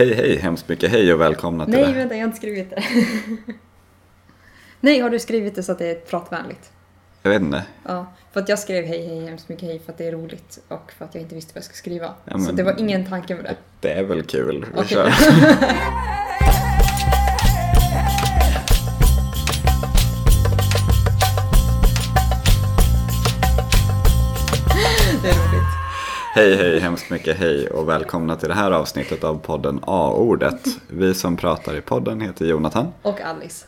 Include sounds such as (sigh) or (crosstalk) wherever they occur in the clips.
Hej hej, hemskt mycket hej och välkomna till Nej, det. vänta, jag har inte skrivit det. (laughs) Nej, har du skrivit det så att det är pratvänligt? Jag vet inte. Ja, för att jag skrev hej, hej, hemskt mycket hej för att det är roligt och för att jag inte visste vad jag skulle skriva. Ja, Så men- det var ingen tanke med det. Det är väl kul. Vi Okej. kör. (laughs) Hej hej, hemskt mycket hej och välkomna till det här avsnittet av podden A-ordet. Vi som pratar i podden heter Jonathan. Och Alice.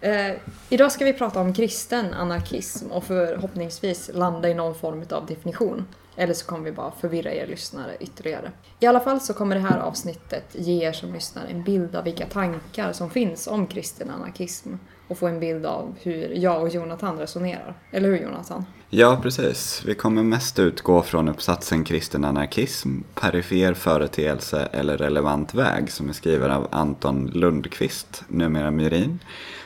Eh, idag ska vi prata om kristen anarkism och förhoppningsvis landa i någon form av definition. Eller så kommer vi bara förvirra er lyssnare ytterligare. I alla fall så kommer det här avsnittet ge er som lyssnar en bild av vilka tankar som finns om kristen anarkism och få en bild av hur jag och Jonathan resonerar. Eller hur Jonathan? Ja, precis. Vi kommer mest utgå från uppsatsen Kristen anarkism, perifer företeelse eller relevant väg som är skriven av Anton Lundqvist, numera Myrin,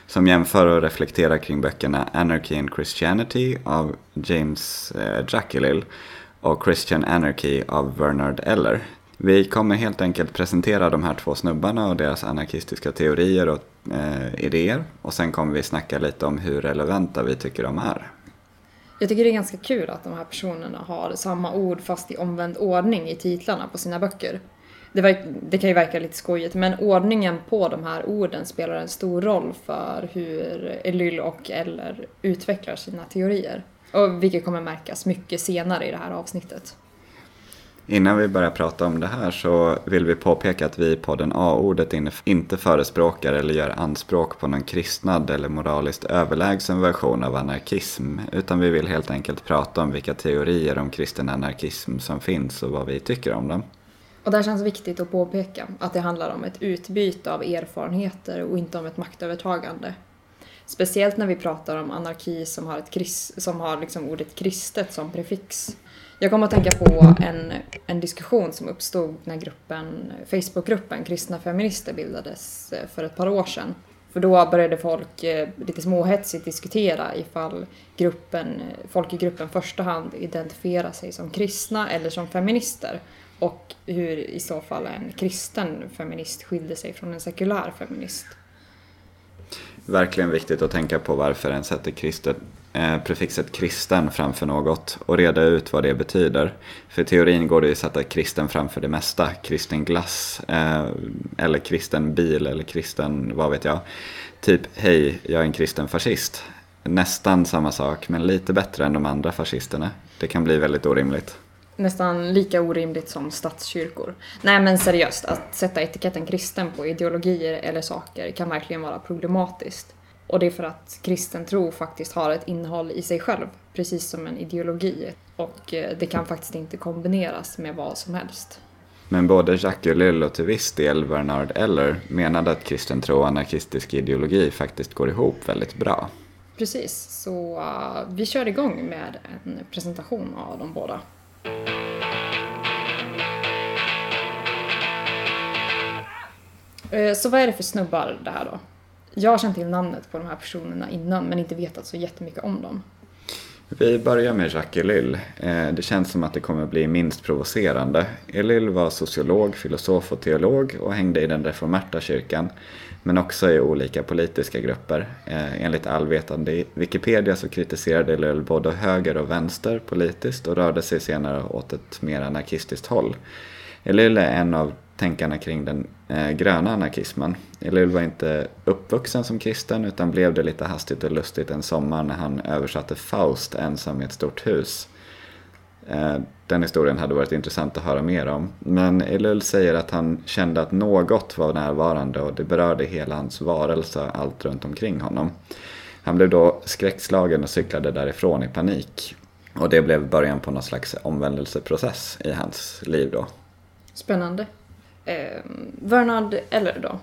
som jämför och reflekterar kring böckerna Anarchy and Christianity av James eh, Jackelil och Christian Anarchy av Bernard Eller. Vi kommer helt enkelt presentera de här två snubbarna och deras anarkistiska teorier och eh, idéer och sen kommer vi snacka lite om hur relevanta vi tycker de är. Jag tycker det är ganska kul att de här personerna har samma ord fast i omvänd ordning i titlarna på sina böcker. Det, verk, det kan ju verka lite skojigt, men ordningen på de här orden spelar en stor roll för hur Elyll och Eller utvecklar sina teorier. Och vilket kommer märkas mycket senare i det här avsnittet. Innan vi börjar prata om det här så vill vi påpeka att vi i podden A-ordet inte förespråkar eller gör anspråk på någon kristnad eller moraliskt överlägsen version av anarkism. Utan vi vill helt enkelt prata om vilka teorier om kristen anarkism som finns och vad vi tycker om dem. Och där känns viktigt att påpeka att det handlar om ett utbyte av erfarenheter och inte om ett maktövertagande. Speciellt när vi pratar om anarki som har, ett kris, som har liksom ordet kristet som prefix. Jag kom att tänka på en, en diskussion som uppstod när gruppen, Facebookgruppen Kristna Feminister bildades eh, för ett par år sedan. För då började folk eh, lite småhetsigt diskutera ifall gruppen, eh, folk i gruppen första hand identifierar sig som kristna eller som feminister. Och hur i så fall en kristen feminist skilde sig från en sekulär feminist. Verkligen viktigt att tänka på varför en sätter kristet, Eh, prefixet kristen framför något och reda ut vad det betyder. För i teorin går det ju att sätta kristen framför det mesta. Kristen glass, eh, eller kristen bil, eller kristen, vad vet jag. Typ, hej, jag är en kristen fascist. Nästan samma sak, men lite bättre än de andra fascisterna. Det kan bli väldigt orimligt. Nästan lika orimligt som statskyrkor. Nej men seriöst, att sätta etiketten kristen på ideologier eller saker kan verkligen vara problematiskt. Och det är för att kristen tro faktiskt har ett innehåll i sig själv, precis som en ideologi. Och eh, det kan faktiskt inte kombineras med vad som helst. Men både Jacques Ellul och till viss del Bernard Eller menade att kristen tro och anarkistisk ideologi faktiskt går ihop väldigt bra. Precis, så eh, vi kör igång med en presentation av de båda. Eh, Så vad är det för snubbar det här då? Jag har känt till namnet på de här personerna innan men inte vetat så jättemycket om dem. Vi börjar med Jacques Ellul. Eh, det känns som att det kommer bli minst provocerande. Ellul var sociolog, filosof och teolog och hängde i den reformerta kyrkan. Men också i olika politiska grupper. Eh, enligt allvetande Wikipedia så kritiserade Ellul både höger och vänster politiskt och rörde sig senare åt ett mer anarkistiskt håll. Ellul är en av tänkarna kring den eh, gröna anarkismen. Elul var inte uppvuxen som kristen utan blev det lite hastigt och lustigt en sommar när han översatte Faust ensam i ett stort hus. Eh, den historien hade varit intressant att höra mer om. Men Elul säger att han kände att något var närvarande och det berörde hela hans varelse och allt runt omkring honom. Han blev då skräckslagen och cyklade därifrån i panik. Och det blev början på någon slags omvändelseprocess i hans liv då. Spännande. Eh, Vernard Eller då?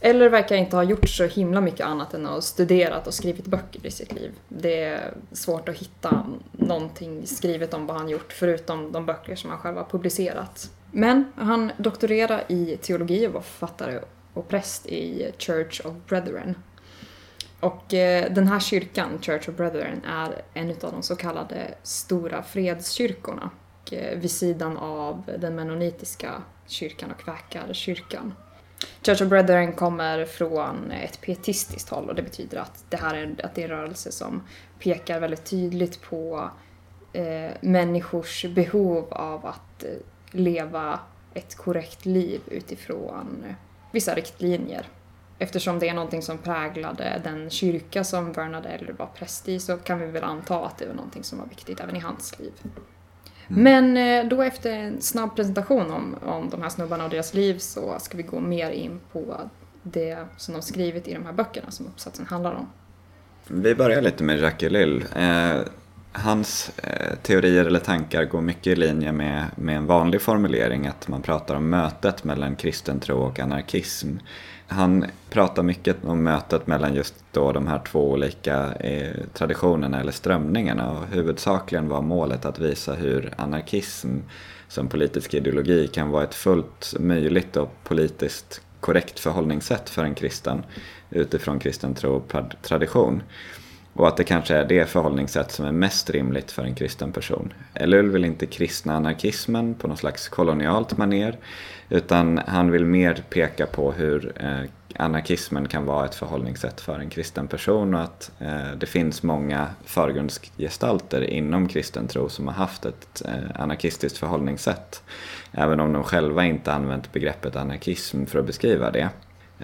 Eller verkar inte ha gjort så himla mycket annat än att studerat och skrivit böcker i sitt liv. Det är svårt att hitta någonting skrivet om vad han gjort förutom de böcker som han själv har publicerat. Men han doktorerade i teologi och var författare och präst i Church of Brethren. Och eh, den här kyrkan, Church of Brethren, är en av de så kallade stora fredskyrkorna. Eh, vid sidan av den mennonitiska kyrkan och kväkarkyrkan. Church of Brethren kommer från ett pietistiskt håll och det betyder att det här är, att det är en rörelse som pekar väldigt tydligt på eh, människors behov av att eh, leva ett korrekt liv utifrån eh, vissa riktlinjer. Eftersom det är någonting som präglade den kyrka som Bernard Eller var präst i så kan vi väl anta att det var någonting som var viktigt även i hans liv. Mm. Men eh, då efter en snabb presentation om, om de här snubbarna och deras liv så ska vi gå mer in på det som de skrivit i de här böckerna som uppsatsen handlar om. Vi börjar lite med Jacques Ellul. Hans eh, teorier eller tankar går mycket i linje med, med en vanlig formulering att man pratar om mötet mellan kristen tro och anarkism. Han pratar mycket om mötet mellan just då de här två olika eh, traditionerna eller strömningarna och huvudsakligen var målet att visa hur anarkism som politisk ideologi kan vara ett fullt möjligt och politiskt korrekt förhållningssätt för en kristen utifrån kristen tro och tradition. Och att det kanske är det förhållningssätt som är mest rimligt för en kristen person. Ellul vill inte kristna anarkismen på något slags kolonialt maner utan han vill mer peka på hur eh, anarkismen kan vara ett förhållningssätt för en kristen person och att eh, det finns många förgrundsgestalter inom kristen tro som har haft ett eh, anarkistiskt förhållningssätt. Även om de själva inte använt begreppet anarkism för att beskriva det.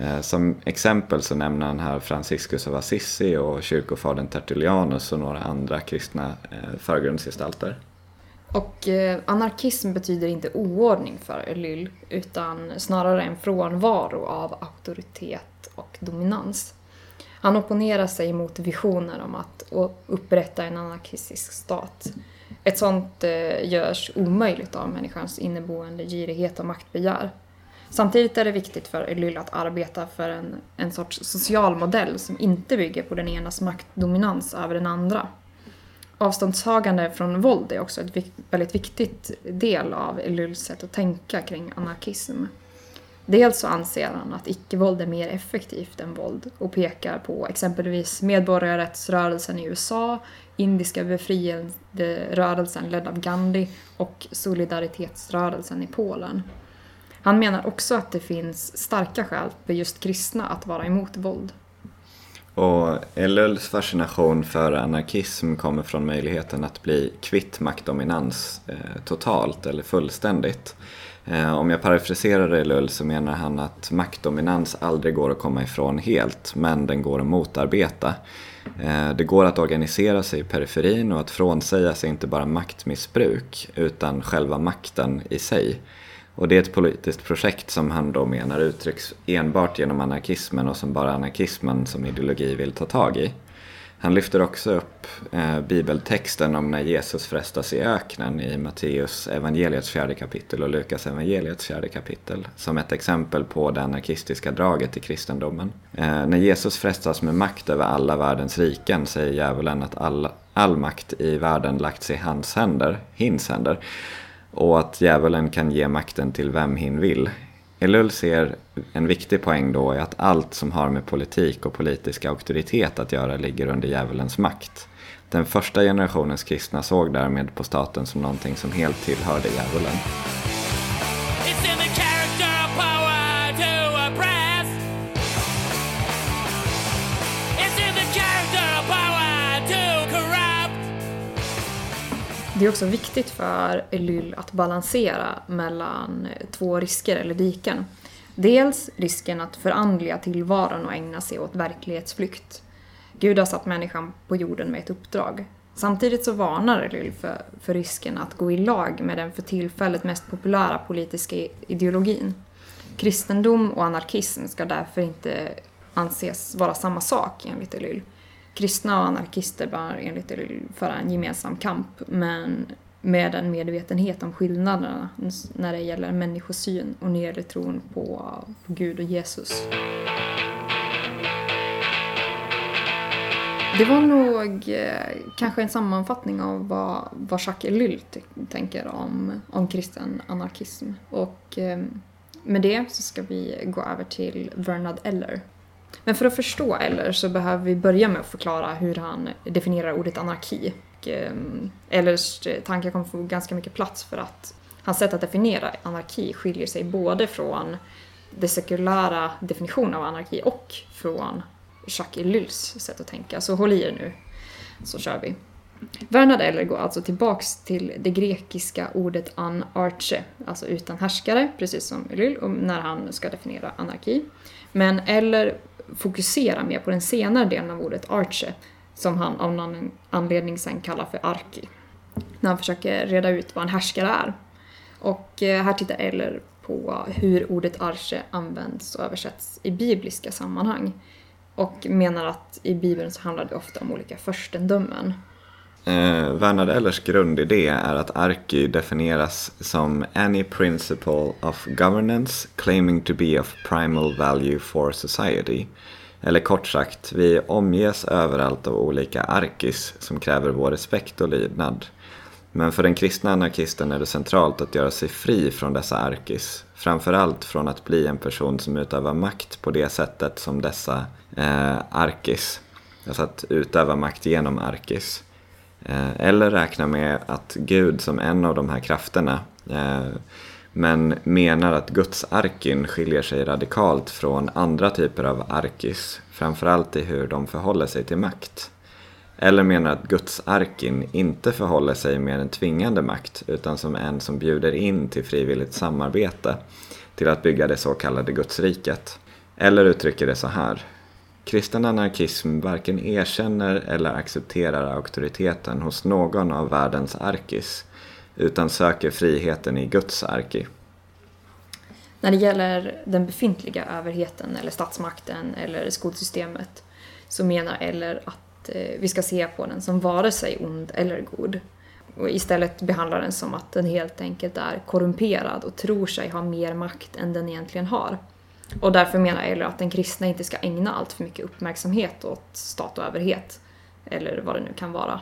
Eh, som exempel så nämner han här Franciscus av Assisi och kyrkofadern Tertullianus och några andra kristna eh, förgrundsgestalter. Och eh, anarkism betyder inte oordning för Elyl utan snarare en frånvaro av auktoritet och dominans. Han opponerar sig mot visioner om att upprätta en anarkistisk stat. Ett sånt eh, görs omöjligt av människans inneboende girighet och maktbegär. Samtidigt är det viktigt för Elyll att arbeta för en, en sorts social modell som inte bygger på den enas maktdominans över den andra. Avståndstagande från våld är också ett väldigt viktigt del av Elylls sätt att tänka kring anarkism. Dels så anser han att icke-våld är mer effektivt än våld och pekar på exempelvis medborgarrättsrörelsen i USA, indiska befrielserörelsen ledd av Gandhi och solidaritetsrörelsen i Polen. Han menar också att det finns starka skäl för just kristna att vara emot våld. Och Ellulls fascination för anarkism kommer från möjligheten att bli kvitt maktdominans eh, totalt eller fullständigt. Eh, om jag parafraserar Ellull så menar han att maktdominans aldrig går att komma ifrån helt, men den går att motarbeta. Eh, det går att organisera sig i periferin och att frånsäga sig inte bara maktmissbruk, utan själva makten i sig. Och det är ett politiskt projekt som han då menar uttrycks enbart genom anarkismen och som bara anarkismen som ideologi vill ta tag i. Han lyfter också upp eh, bibeltexten om när Jesus frestas i öknen i Matteus evangeliets fjärde kapitel och Lukas evangeliets fjärde kapitel som ett exempel på det anarkistiska draget i kristendomen. Eh, när Jesus frestas med makt över alla världens riken säger djävulen att all, all makt i världen lagts i hans händer, hins händer och att djävulen kan ge makten till vem hin vill. Elull ser en viktig poäng då i att allt som har med politik och politisk auktoritet att göra ligger under djävulens makt. Den första generationens kristna såg därmed på staten som någonting som helt tillhörde djävulen. Det är också viktigt för Elyll att balansera mellan två risker eller diken. Dels risken att förandliga tillvaron och ägna sig åt verklighetsflykt. Gud har satt människan på jorden med ett uppdrag. Samtidigt så varnar Elyll för, för risken att gå i lag med den för tillfället mest populära politiska ideologin. Kristendom och anarkism ska därför inte anses vara samma sak enligt Elyll. Kristna och anarkister bör enligt det föra en gemensam kamp, men med en medvetenhet om skillnaderna när det gäller människosyn och när det gäller tron på, på Gud och Jesus. Det var nog eh, kanske en sammanfattning av vad, vad Jacques Ellul tänker om, om kristen anarkism. Och eh, med det så ska vi gå över till Bernard Eller. Men för att förstå Eller så behöver vi börja med att förklara hur han definierar ordet anarki. Ehm, Ellers tankar kommer få ganska mycket plats för att Hans sätt att definiera anarki skiljer sig både från den sekulära definitionen av anarki och från Jacques Ellul's sätt att tänka. Så håll i er nu, så kör vi. Bernard Eller går alltså tillbaks till det grekiska ordet anarche, alltså utan härskare, precis som Ellul, när han ska definiera anarki. Men Eller fokusera mer på den senare delen av ordet arche, som han av någon anledning sen kallar för arki, när han försöker reda ut vad en härskare är. Och eh, här tittar Eller på hur ordet arche används och översätts i bibliska sammanhang och menar att i Bibeln så handlar det ofta om olika förstendömen. Eh, Bernard Ellers grundidé är att arki definieras som any principle of governance claiming to be of primal value for society. Eller kort sagt, vi omges överallt av olika arkis som kräver vår respekt och lydnad. Men för den kristna anarkisten är det centralt att göra sig fri från dessa arkis. Framförallt från att bli en person som utövar makt på det sättet som dessa eh, arkis. Alltså att utöva makt genom arkis. Eh, eller räkna med att Gud som en av de här krafterna eh, men menar att Guds arkin skiljer sig radikalt från andra typer av arkis, framförallt i hur de förhåller sig till makt. Eller menar att Guds arkin inte förhåller sig med en tvingande makt utan som en som bjuder in till frivilligt samarbete till att bygga det så kallade Gudsriket. Eller uttrycker det så här. Kristen anarkism varken erkänner eller accepterar auktoriteten hos någon av världens arkis utan söker friheten i Guds arki. När det gäller den befintliga överheten eller statsmakten eller skolsystemet så menar Eller att eh, vi ska se på den som vare sig ond eller god. Och istället behandlar den som att den helt enkelt är korrumperad och tror sig ha mer makt än den egentligen har. Och därför menar Eller att den kristna inte ska ägna allt för mycket uppmärksamhet åt stat och överhet. Eller vad det nu kan vara.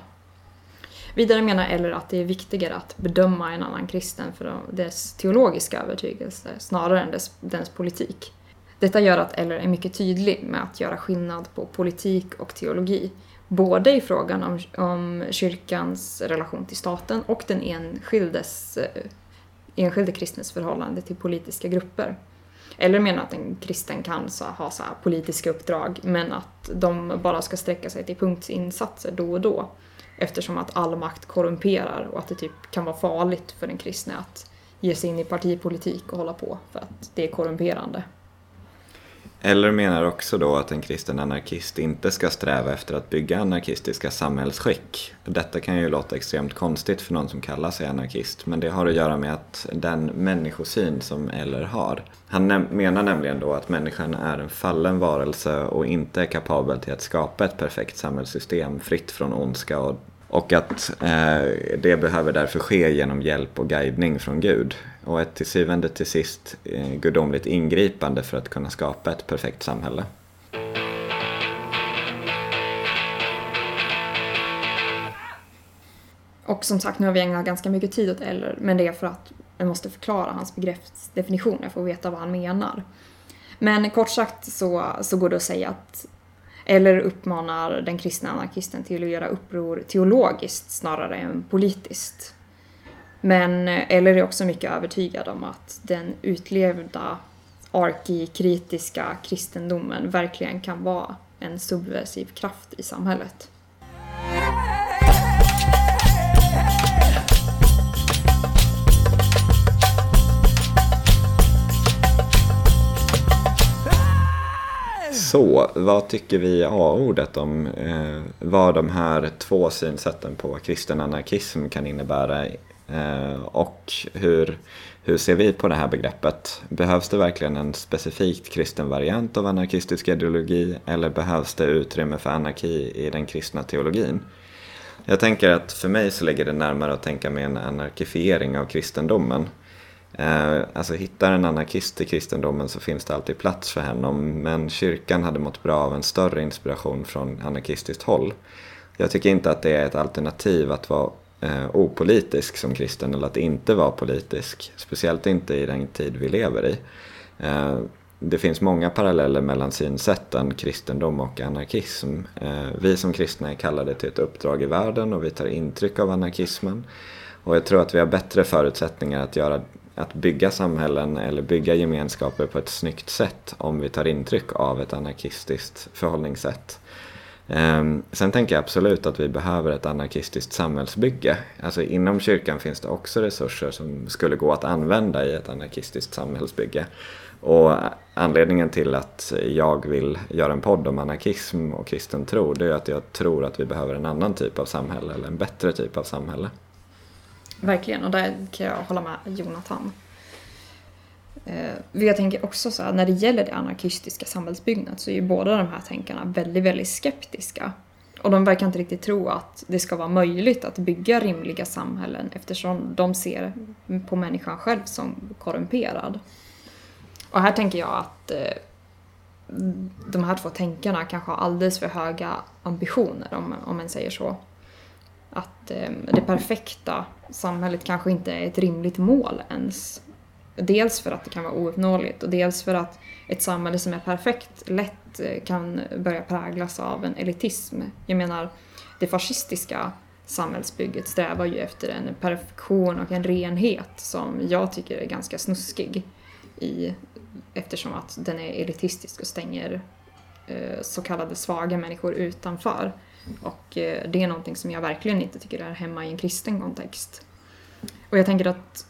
Vidare menar Eller att det är viktigare att bedöma en annan kristen för dess teologiska övertygelse snarare än dess, dess politik. Detta gör att Eller är mycket tydlig med att göra skillnad på politik och teologi. Både i frågan om, om kyrkans relation till staten och den enskildes, eh, enskilde kristnes förhållande till politiska grupper. Eller menar att en kristen kan så, ha så politiska uppdrag men att de bara ska sträcka sig till punktsinsatser då och då. Eftersom att all makt korrumperar och att det typ kan vara farligt för den kristne att ge sig in i partipolitik och hålla på för att det är korrumperande. Eller menar också då att en kristen anarkist inte ska sträva efter att bygga anarkistiska samhällsskick. Detta kan ju låta extremt konstigt för någon som kallar sig anarkist, men det har att göra med att den människosyn som Eller har. Han menar nämligen då att människan är en fallen varelse och inte är kapabel till att skapa ett perfekt samhällssystem fritt från ondska och och att eh, det behöver därför ske genom hjälp och guidning från Gud. Och ett till syvende till sist eh, gudomligt ingripande för att kunna skapa ett perfekt samhälle. Och som sagt, nu har vi ägnat ganska mycket tid åt Eller, men det är för att jag måste förklara hans begreppsdefinitioner för att veta vad han menar. Men kort sagt så, så går det att säga att eller uppmanar den kristna anarkisten till att göra uppror teologiskt snarare än politiskt. Men Eller är också mycket övertygad om att den utlevda arkikritiska kristendomen verkligen kan vara en subversiv kraft i samhället. Så, vad tycker vi A-ordet om eh, vad de här två synsätten på kristen anarkism kan innebära Eh, och hur, hur ser vi på det här begreppet? Behövs det verkligen en specifikt kristen variant av anarkistisk ideologi eller behövs det utrymme för anarki i den kristna teologin? Jag tänker att för mig så ligger det närmare att tänka med en anarkifiering av kristendomen. Eh, alltså hittar en anarkist i kristendomen så finns det alltid plats för honom men kyrkan hade mått bra av en större inspiration från anarkistiskt håll. Jag tycker inte att det är ett alternativ att vara eh, opolitisk som kristen eller att inte vara politisk. Speciellt inte i den tid vi lever i. Eh, det finns många paralleller mellan synsätten kristendom och anarkism. Eh, vi som kristna är kallade till ett uppdrag i världen och vi tar intryck av anarkismen. Och jag tror att vi har bättre förutsättningar att, göra, att bygga samhällen eller bygga gemenskaper på ett snyggt sätt om vi tar intryck av ett anarkistiskt förhållningssätt. Ehm, sen tänker jag absolut att vi behöver ett anarkistiskt samhällsbygge. Alltså inom kyrkan finns det också resurser som skulle gå att använda i ett anarkistiskt samhällsbygge. Och anledningen till att jag vill göra en podd om anarkism och kristen tro det är att jag tror att vi behöver en annan typ av samhälle, eller en bättre typ av samhälle. Verkligen, och där kan jag hålla med Jonathan. Eh, jag tänker också så här, när det gäller det anarkistiska samhällsbyggandet så är ju båda de här tänkarna väldigt, väldigt skeptiska. Och de verkar inte riktigt tro att det ska vara möjligt att bygga rimliga samhällen eftersom de ser på människan själv som korrumperad. Och här tänker jag att eh, de här två tänkarna kanske har alldeles för höga ambitioner, om, om man säger så. Att eh, det perfekta samhället kanske inte är ett rimligt mål ens. Dels för att det kan vara ouppnåeligt och dels för att ett samhälle som är perfekt lätt eh, kan börja präglas av en elitism. Jag menar, det fascistiska samhällsbygget strävar ju efter en perfektion och en renhet som jag tycker är ganska snuskig i, eftersom att den är elitistisk och stänger eh, så kallade svaga människor utanför. Och eh, det är någonting som jag verkligen inte tycker är hemma i en kristen kontext. Och jag tänker att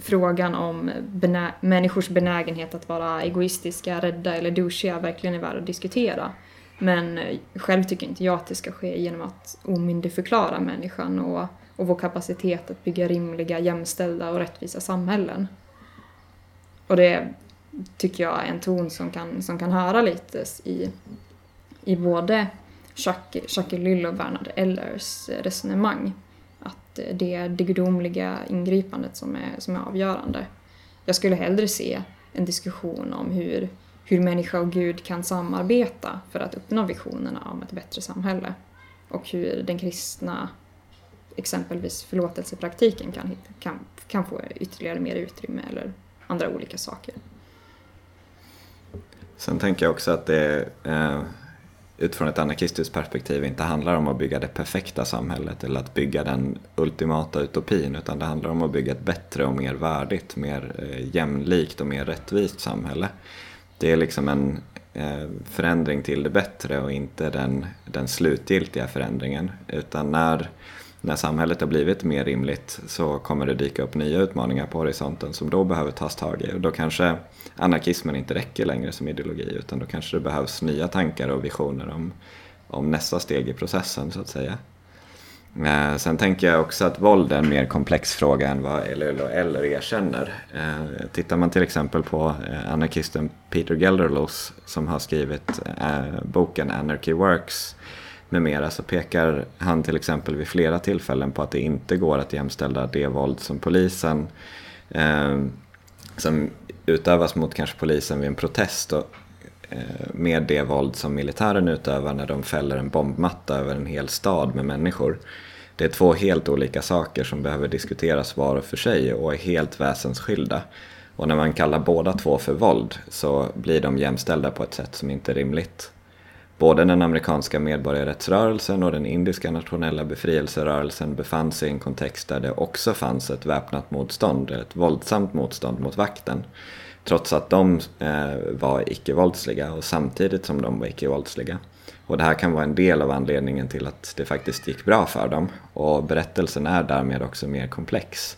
frågan om benä människors benägenhet att vara egoistiska, rädda eller douchiga verkligen är värd att diskutera. Men själv tycker inte jag att det ska ske genom att omyndigförklara människan och, och vår kapacitet att bygga rimliga, jämställda och rättvisa samhällen. Och det tycker jag är en ton som kan, som kan höra lite i, i både Jacques, Jacques Lyll och Bernard Ellers resonemang det är det gudomliga ingripandet som är, som är avgörande. Jag skulle hellre se en diskussion om hur, hur människa och Gud kan samarbeta för att uppnå visionerna om ett bättre samhälle. Och hur den kristna, exempelvis förlåtelsepraktiken, kan, kan, kan få ytterligare mer utrymme eller andra olika saker. Sen tänker jag också att det eh, utifrån ett anarkistiskt perspektiv inte handlar om att bygga det perfekta samhället eller att bygga den ultimata utopin utan det handlar om att bygga ett bättre och mer värdigt, mer eh, jämlikt och mer rättvist samhälle. Det är liksom en eh, förändring till det bättre och inte den, den slutgiltiga förändringen utan när när samhället har blivit mer rimligt så kommer det dyka upp nya utmaningar på horisonten som då behöver tas tag i. Och då kanske anarkismen inte räcker längre som ideologi utan då kanske det behövs nya tankar och visioner om, om nästa steg i processen så att säga. Eh, sen tänker jag också att våld är en mer komplex fråga än vad LL och Eller erkänner. Eh, tittar man till exempel på eh, anarkisten Peter Gelderlos som har skrivit eh, boken Anarchy Works med mera så pekar han till exempel vid flera tillfällen på att det inte går att jämställa det våld som polisen eh, som utövas mot kanske polisen vid en protest och, eh, med det våld som militären utövar när de fäller en bombmatta över en hel stad med människor. Det är två helt olika saker som behöver diskuteras var och för sig och är helt väsensskilda. Och när man kallar båda två för våld så blir de jämställda på ett sätt som inte är rimligt. Både den amerikanska medborgarrättsrörelsen och den indiska nationella befrielserörelsen befann sig i en kontext där det också fanns ett väpnat motstånd, ett våldsamt motstånd mot vakten. Trots att de eh, var icke-våldsliga och samtidigt som de var icke-våldsliga. Och det här kan vara en del av anledningen till att det faktiskt gick bra för dem. Och berättelsen är därmed också mer komplex.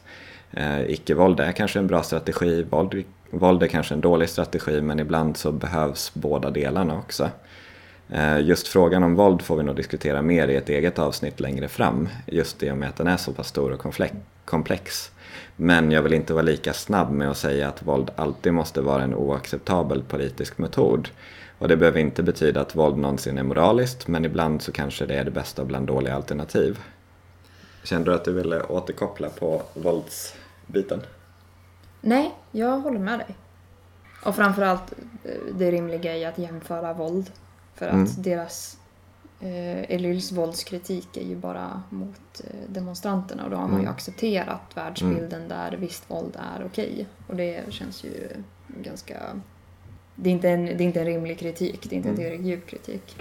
Eh, icke-våld är kanske en bra strategi, våld, våld är kanske en dålig strategi men ibland så behövs båda delarna också. Eh, just frågan om våld får vi nog diskutera mer i ett eget avsnitt längre fram, just i och med att den är så pass stor och komplex. Men jag vill inte vara lika snabb med att säga att våld alltid måste vara en oacceptabel politisk metod. Och det behöver inte betyda att våld någonsin är moraliskt, men ibland så kanske det är det bästa bland dåliga alternativ. Kände du att du ville återkoppla på våldsbiten? Nej, jag håller med dig. Och framförallt eh, det rimliga i att jämföra våld för att mm. deras eh, Elyls våldskritik är ju bara mot eh, demonstranterna och då har man ju mm. accepterat världsbilden mm. där visst våld är okej. Och det känns ju ganska... Det är inte en, det är inte en rimlig kritik, det är inte en mm. tillräckligt djup kritik.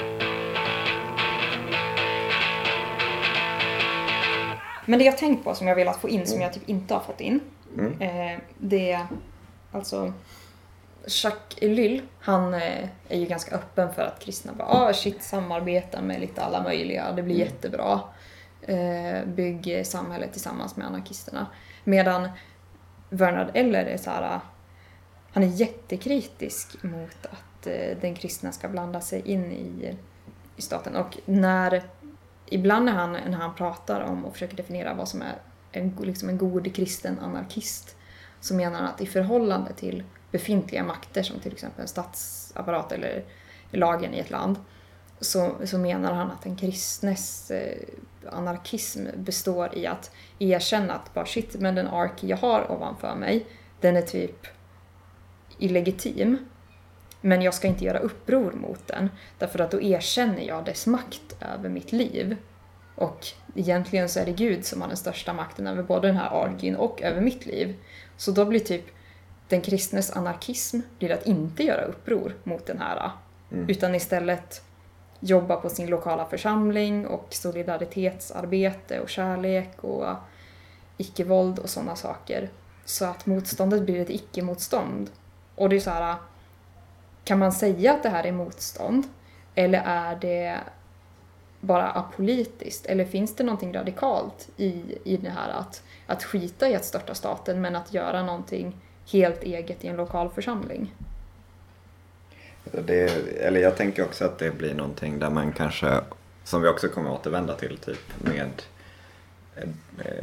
Men det jag tänkt på som jag velat få in som jag typ inte har fått in. Mm. Eh, det är alltså Jacques Ellul, han eh, är ju ganska öppen för att kristna bara ah, shit, samarbeta med lite alla möjliga, det blir Mm. jättebra. Eh, bygg samhället tillsammans med anarkisterna. Medan Bernard Eller är så här, han är jättekritisk mot att eh, den kristna ska blanda sig in i, i staten. Och när, ibland när han, när han pratar om och försöker definiera vad som är en, liksom en god kristen anarkist så menar han att i förhållande till befintliga makter som till exempel en statsapparat eller lagen i ett land så, så menar han att en kristnes eh, anarkism består i att erkänna att bara shit, men den ark jag har ovanför mig, den är typ illegitim. Men jag ska inte göra uppror mot den, därför att då erkänner jag dess makt över mitt liv. Och egentligen så är det Gud som har den största makten över både den här arken och över mitt liv. Så då blir typ den kristnes anarkism blir att inte göra uppror mot den här, Mm. utan istället jobba på sin lokala församling och solidaritetsarbete och kärlek och icke-våld och sådana saker. Så att motståndet blir ett icke-motstånd. Och det är så här, kan man säga att det här är motstånd? Eller är det bara apolitiskt? Eller finns det någonting radikalt i, i det här att, att skita i att störta staten men att göra någonting helt eget i en lokal församling? Det, eller jag tänker också att det blir någonting där man kanske, som vi också kommer återvända till, typ med eh,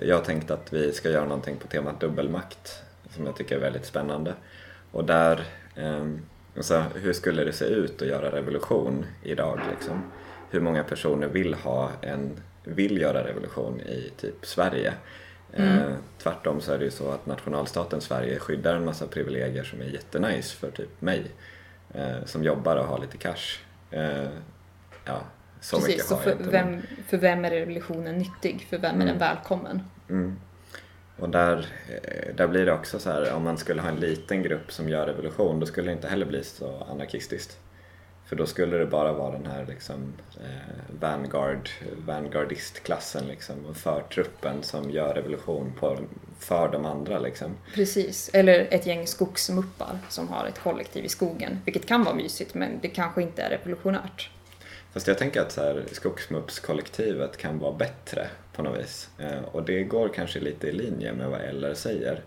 jag har tänkt att vi ska göra någonting på temat dubbelmakt som jag tycker är väldigt spännande. Och där, eh, så, hur skulle det se ut att göra revolution idag liksom? Hur många personer vill ha en, vill göra revolution i typ Sverige? Eh, tvärtom så är det ju så att nationalstaten Sverige skyddar en massa privilegier som är jättenice för typ mig eh, som jobbar och har lite cash. Eh, ja, så Precis, mycket så har för jag inte. men- vem, för vem är revolutionen nyttig? För vem är den välkommen? Mm. Och där, eh, där blir det också så här, om man skulle ha en liten grupp som gör revolution, då skulle det inte heller bli så anarkistiskt. För då skulle det bara vara den här liksom, eh, vanguard, vanguardistklassen liksom, förtruppen som gör revolution på, för de andra. Liksom. Precis, eller ett gäng skogsmuppar som har ett kollektiv i skogen. Vilket kan vara mysigt men det kanske inte är revolutionärt. Fast jag tänker att så här, skogsmuppskollektivet kan vara bättre på något vis. Eh, och det går kanske lite i linje med vad LR säger.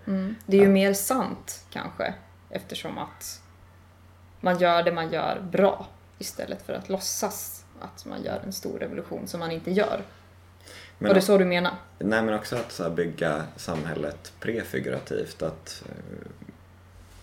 Det är ju mer sant kanske eftersom att man gör det man gör bra istället för att låtsas att man gör en stor revolution som man inte gör. Men Var det så du menar? Nej men också att så bygga samhället prefigurativt. Att eh,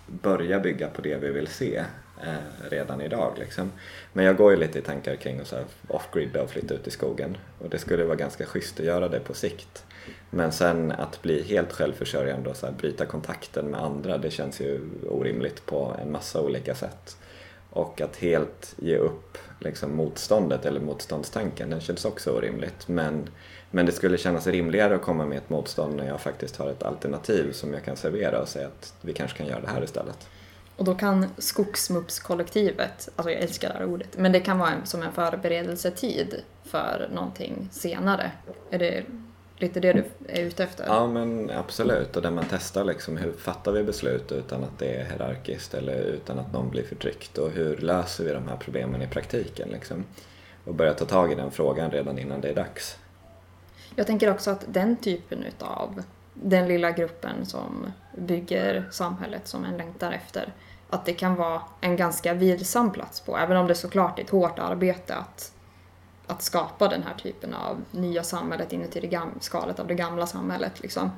börja bygga på det vi vill se eh, redan idag. Liksom. Men jag går ju lite i tankar kring att off-grid och flytta ut i skogen. Och det skulle vara ganska schysst att göra det på sikt. Men sen att bli helt självförsörjande och så här, bryta kontakten med andra det känns ju orimligt på en massa olika sätt. Och att helt ge upp liksom, motståndet eller motståndstanken, den känns också orimligt. Men, men det skulle kännas rimligare att komma med ett motstånd när jag faktiskt har ett alternativ som jag kan servera och säga att vi kanske kan göra det här istället. Och då kan skogsmuppskollektivet, alltså jag älskar det här ordet, men det kan vara som en förberedelsetid för någonting senare. Är det lite det du är ute efter? Ja men absolut, och där man testar liksom hur fattar vi beslut utan att det är hierarkiskt eller utan att någon blir förtryckt och hur löser vi de här problemen i praktiken liksom. Och börja ta tag i den frågan redan innan det är dags. Jag tänker också att den typen utav den lilla gruppen som bygger samhället som en längtar efter, att det kan vara en ganska vilsam plats på, även om det såklart är ett hårt arbete att, att skapa den här typen av nya samhället inuti det gam- skalet av det gamla samhället. Liksom.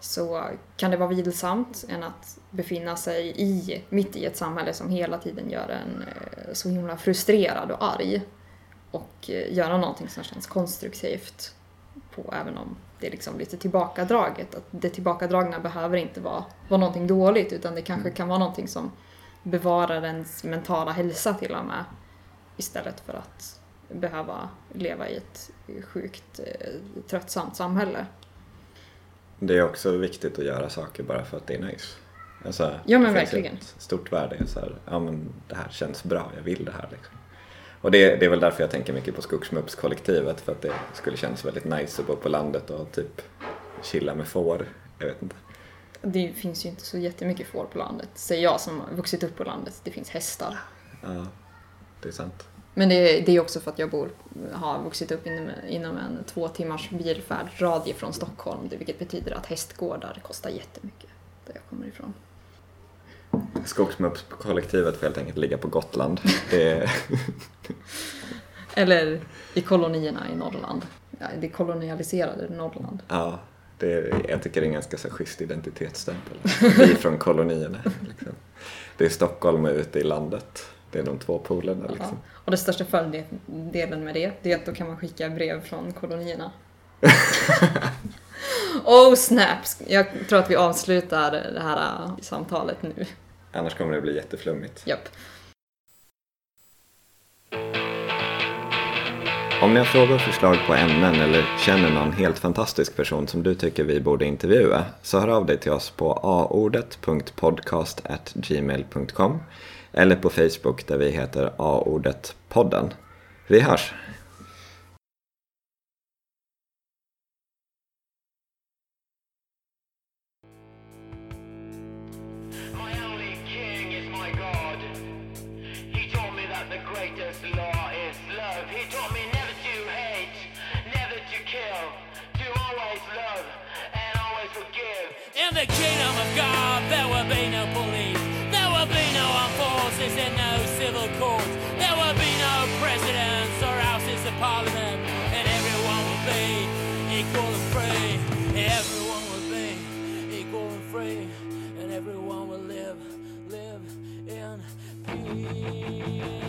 Så kan det vara vilsamt än att befinna sig i, mitt i ett samhälle som hela tiden gör en eh, så himla frustrerad och arg. Och eh, göra någonting som känns konstruktivt på, även om det är liksom lite tillbakadraget. Att det tillbakadragna behöver inte vara, vara någonting dåligt utan det kanske kan vara någonting som bevarar ens mentala hälsa till och med. Istället för att behöva leva i ett sjukt eh, tröttsamt samhälle. Det är också viktigt att göra saker bara för att det är nice. Alltså, Ja, men det verkligen. Ett stort värde i så här, ja men det här känns bra, jag vill det här liksom. Och det, det är väl därför jag tänker mycket på Skogsmuppskollektivet för att det skulle kännas väldigt nice att bo på landet och typ chilla med får. Jag vet inte. Det finns ju inte så jättemycket får på landet, säger jag som vuxit upp på landet. Det finns hästar. Ja, det är sant. Men det, det är också för att jag bor, har vuxit upp inom, inom en två timmars bilfärd radie från Stockholm, det- vilket betyder att hästgårdar kostar jättemycket där jag kommer ifrån. Skogsmuppskollektivet får helt enkelt ligga på Gotland. Är, (laughs) Eller i kolonierna i Norrland. Ja, det kolonialiserade Norrland. ja, det är, jag tycker det är en ganska så schysst identitetsstämpel. Vi från kolonierna. Liksom. Det är Stockholm ute i landet. Det är de två polerna Ja. liksom. Och den största fördelen med det, det är att då kan man skicka brev från kolonierna. (laughs) oh snaps! Jag tror att vi avslutar det här äh, samtalet nu. Annars kommer det bli jätteflummigt. Japp. Om ni har frågor och förslag på ämnen eller känner någon helt fantastisk person som du tycker vi borde intervjua så hör av dig till oss på aordet.podcast.gmail.com eller på Facebook där vi heter aordet-podden. Vi hörs! My only king is my God. He taught me Música